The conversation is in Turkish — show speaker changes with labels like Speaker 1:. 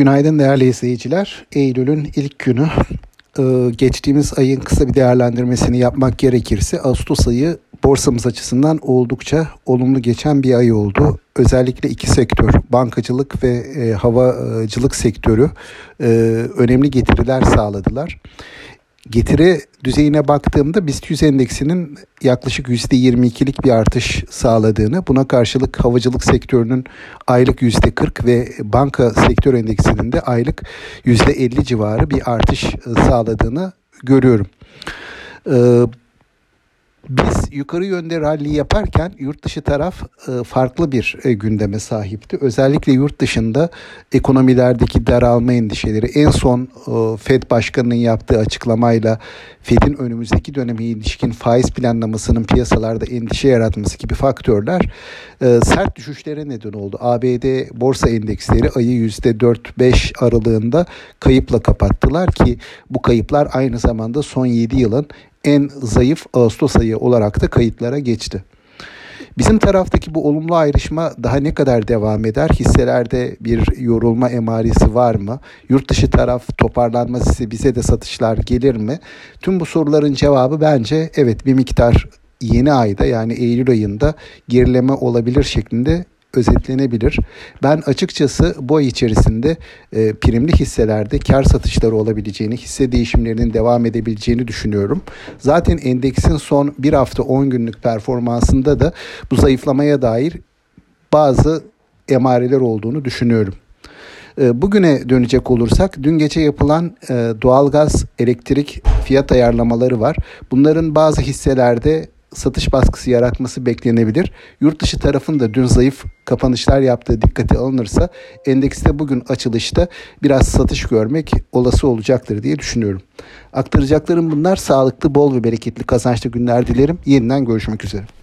Speaker 1: Günaydın değerli izleyiciler. Eylül'ün ilk günü. Ee, geçtiğimiz ayın kısa bir değerlendirmesini yapmak gerekirse Ağustos ayı borsamız açısından oldukça olumlu geçen bir ay oldu. Özellikle iki sektör, bankacılık ve e, havacılık sektörü e, önemli getiriler sağladılar getiri düzeyine baktığımda BIST 100 endeksinin yaklaşık %22'lik bir artış sağladığını, buna karşılık havacılık sektörünün aylık %40 ve banka sektör endeksinin de aylık %50 civarı bir artış sağladığını görüyorum. Biz yukarı yönde rally yaparken yurt dışı taraf e, farklı bir e, gündeme sahipti. Özellikle yurt dışında ekonomilerdeki daralma endişeleri en son e, Fed Başkanı'nın yaptığı açıklamayla Fed'in önümüzdeki döneme ilişkin faiz planlamasının piyasalarda endişe yaratması gibi faktörler sert düşüşlere neden oldu. ABD borsa endeksleri ayı %4-5 aralığında kayıpla kapattılar ki bu kayıplar aynı zamanda son 7 yılın en zayıf Ağustos ayı olarak da kayıtlara geçti. Bizim taraftaki bu olumlu ayrışma daha ne kadar devam eder? Hisselerde bir yorulma emaresi var mı? Yurt dışı taraf toparlanması bize de satışlar gelir mi? Tüm bu soruların cevabı bence evet bir miktar yeni ayda yani Eylül ayında gerileme olabilir şeklinde özetlenebilir. Ben açıkçası bu ay içerisinde e, primli hisselerde kar satışları olabileceğini, hisse değişimlerinin devam edebileceğini düşünüyorum. Zaten endeksin son bir hafta 10 günlük performansında da bu zayıflamaya dair bazı emareler olduğunu düşünüyorum. E, bugüne dönecek olursak dün gece yapılan e, doğalgaz elektrik fiyat ayarlamaları var. Bunların bazı hisselerde satış baskısı yaratması beklenebilir. Yurt dışı tarafında dün zayıf kapanışlar yaptığı dikkate alınırsa endekste bugün açılışta biraz satış görmek olası olacaktır diye düşünüyorum. Aktaracaklarım bunlar. Sağlıklı, bol ve bereketli kazançlı günler dilerim. Yeniden görüşmek üzere.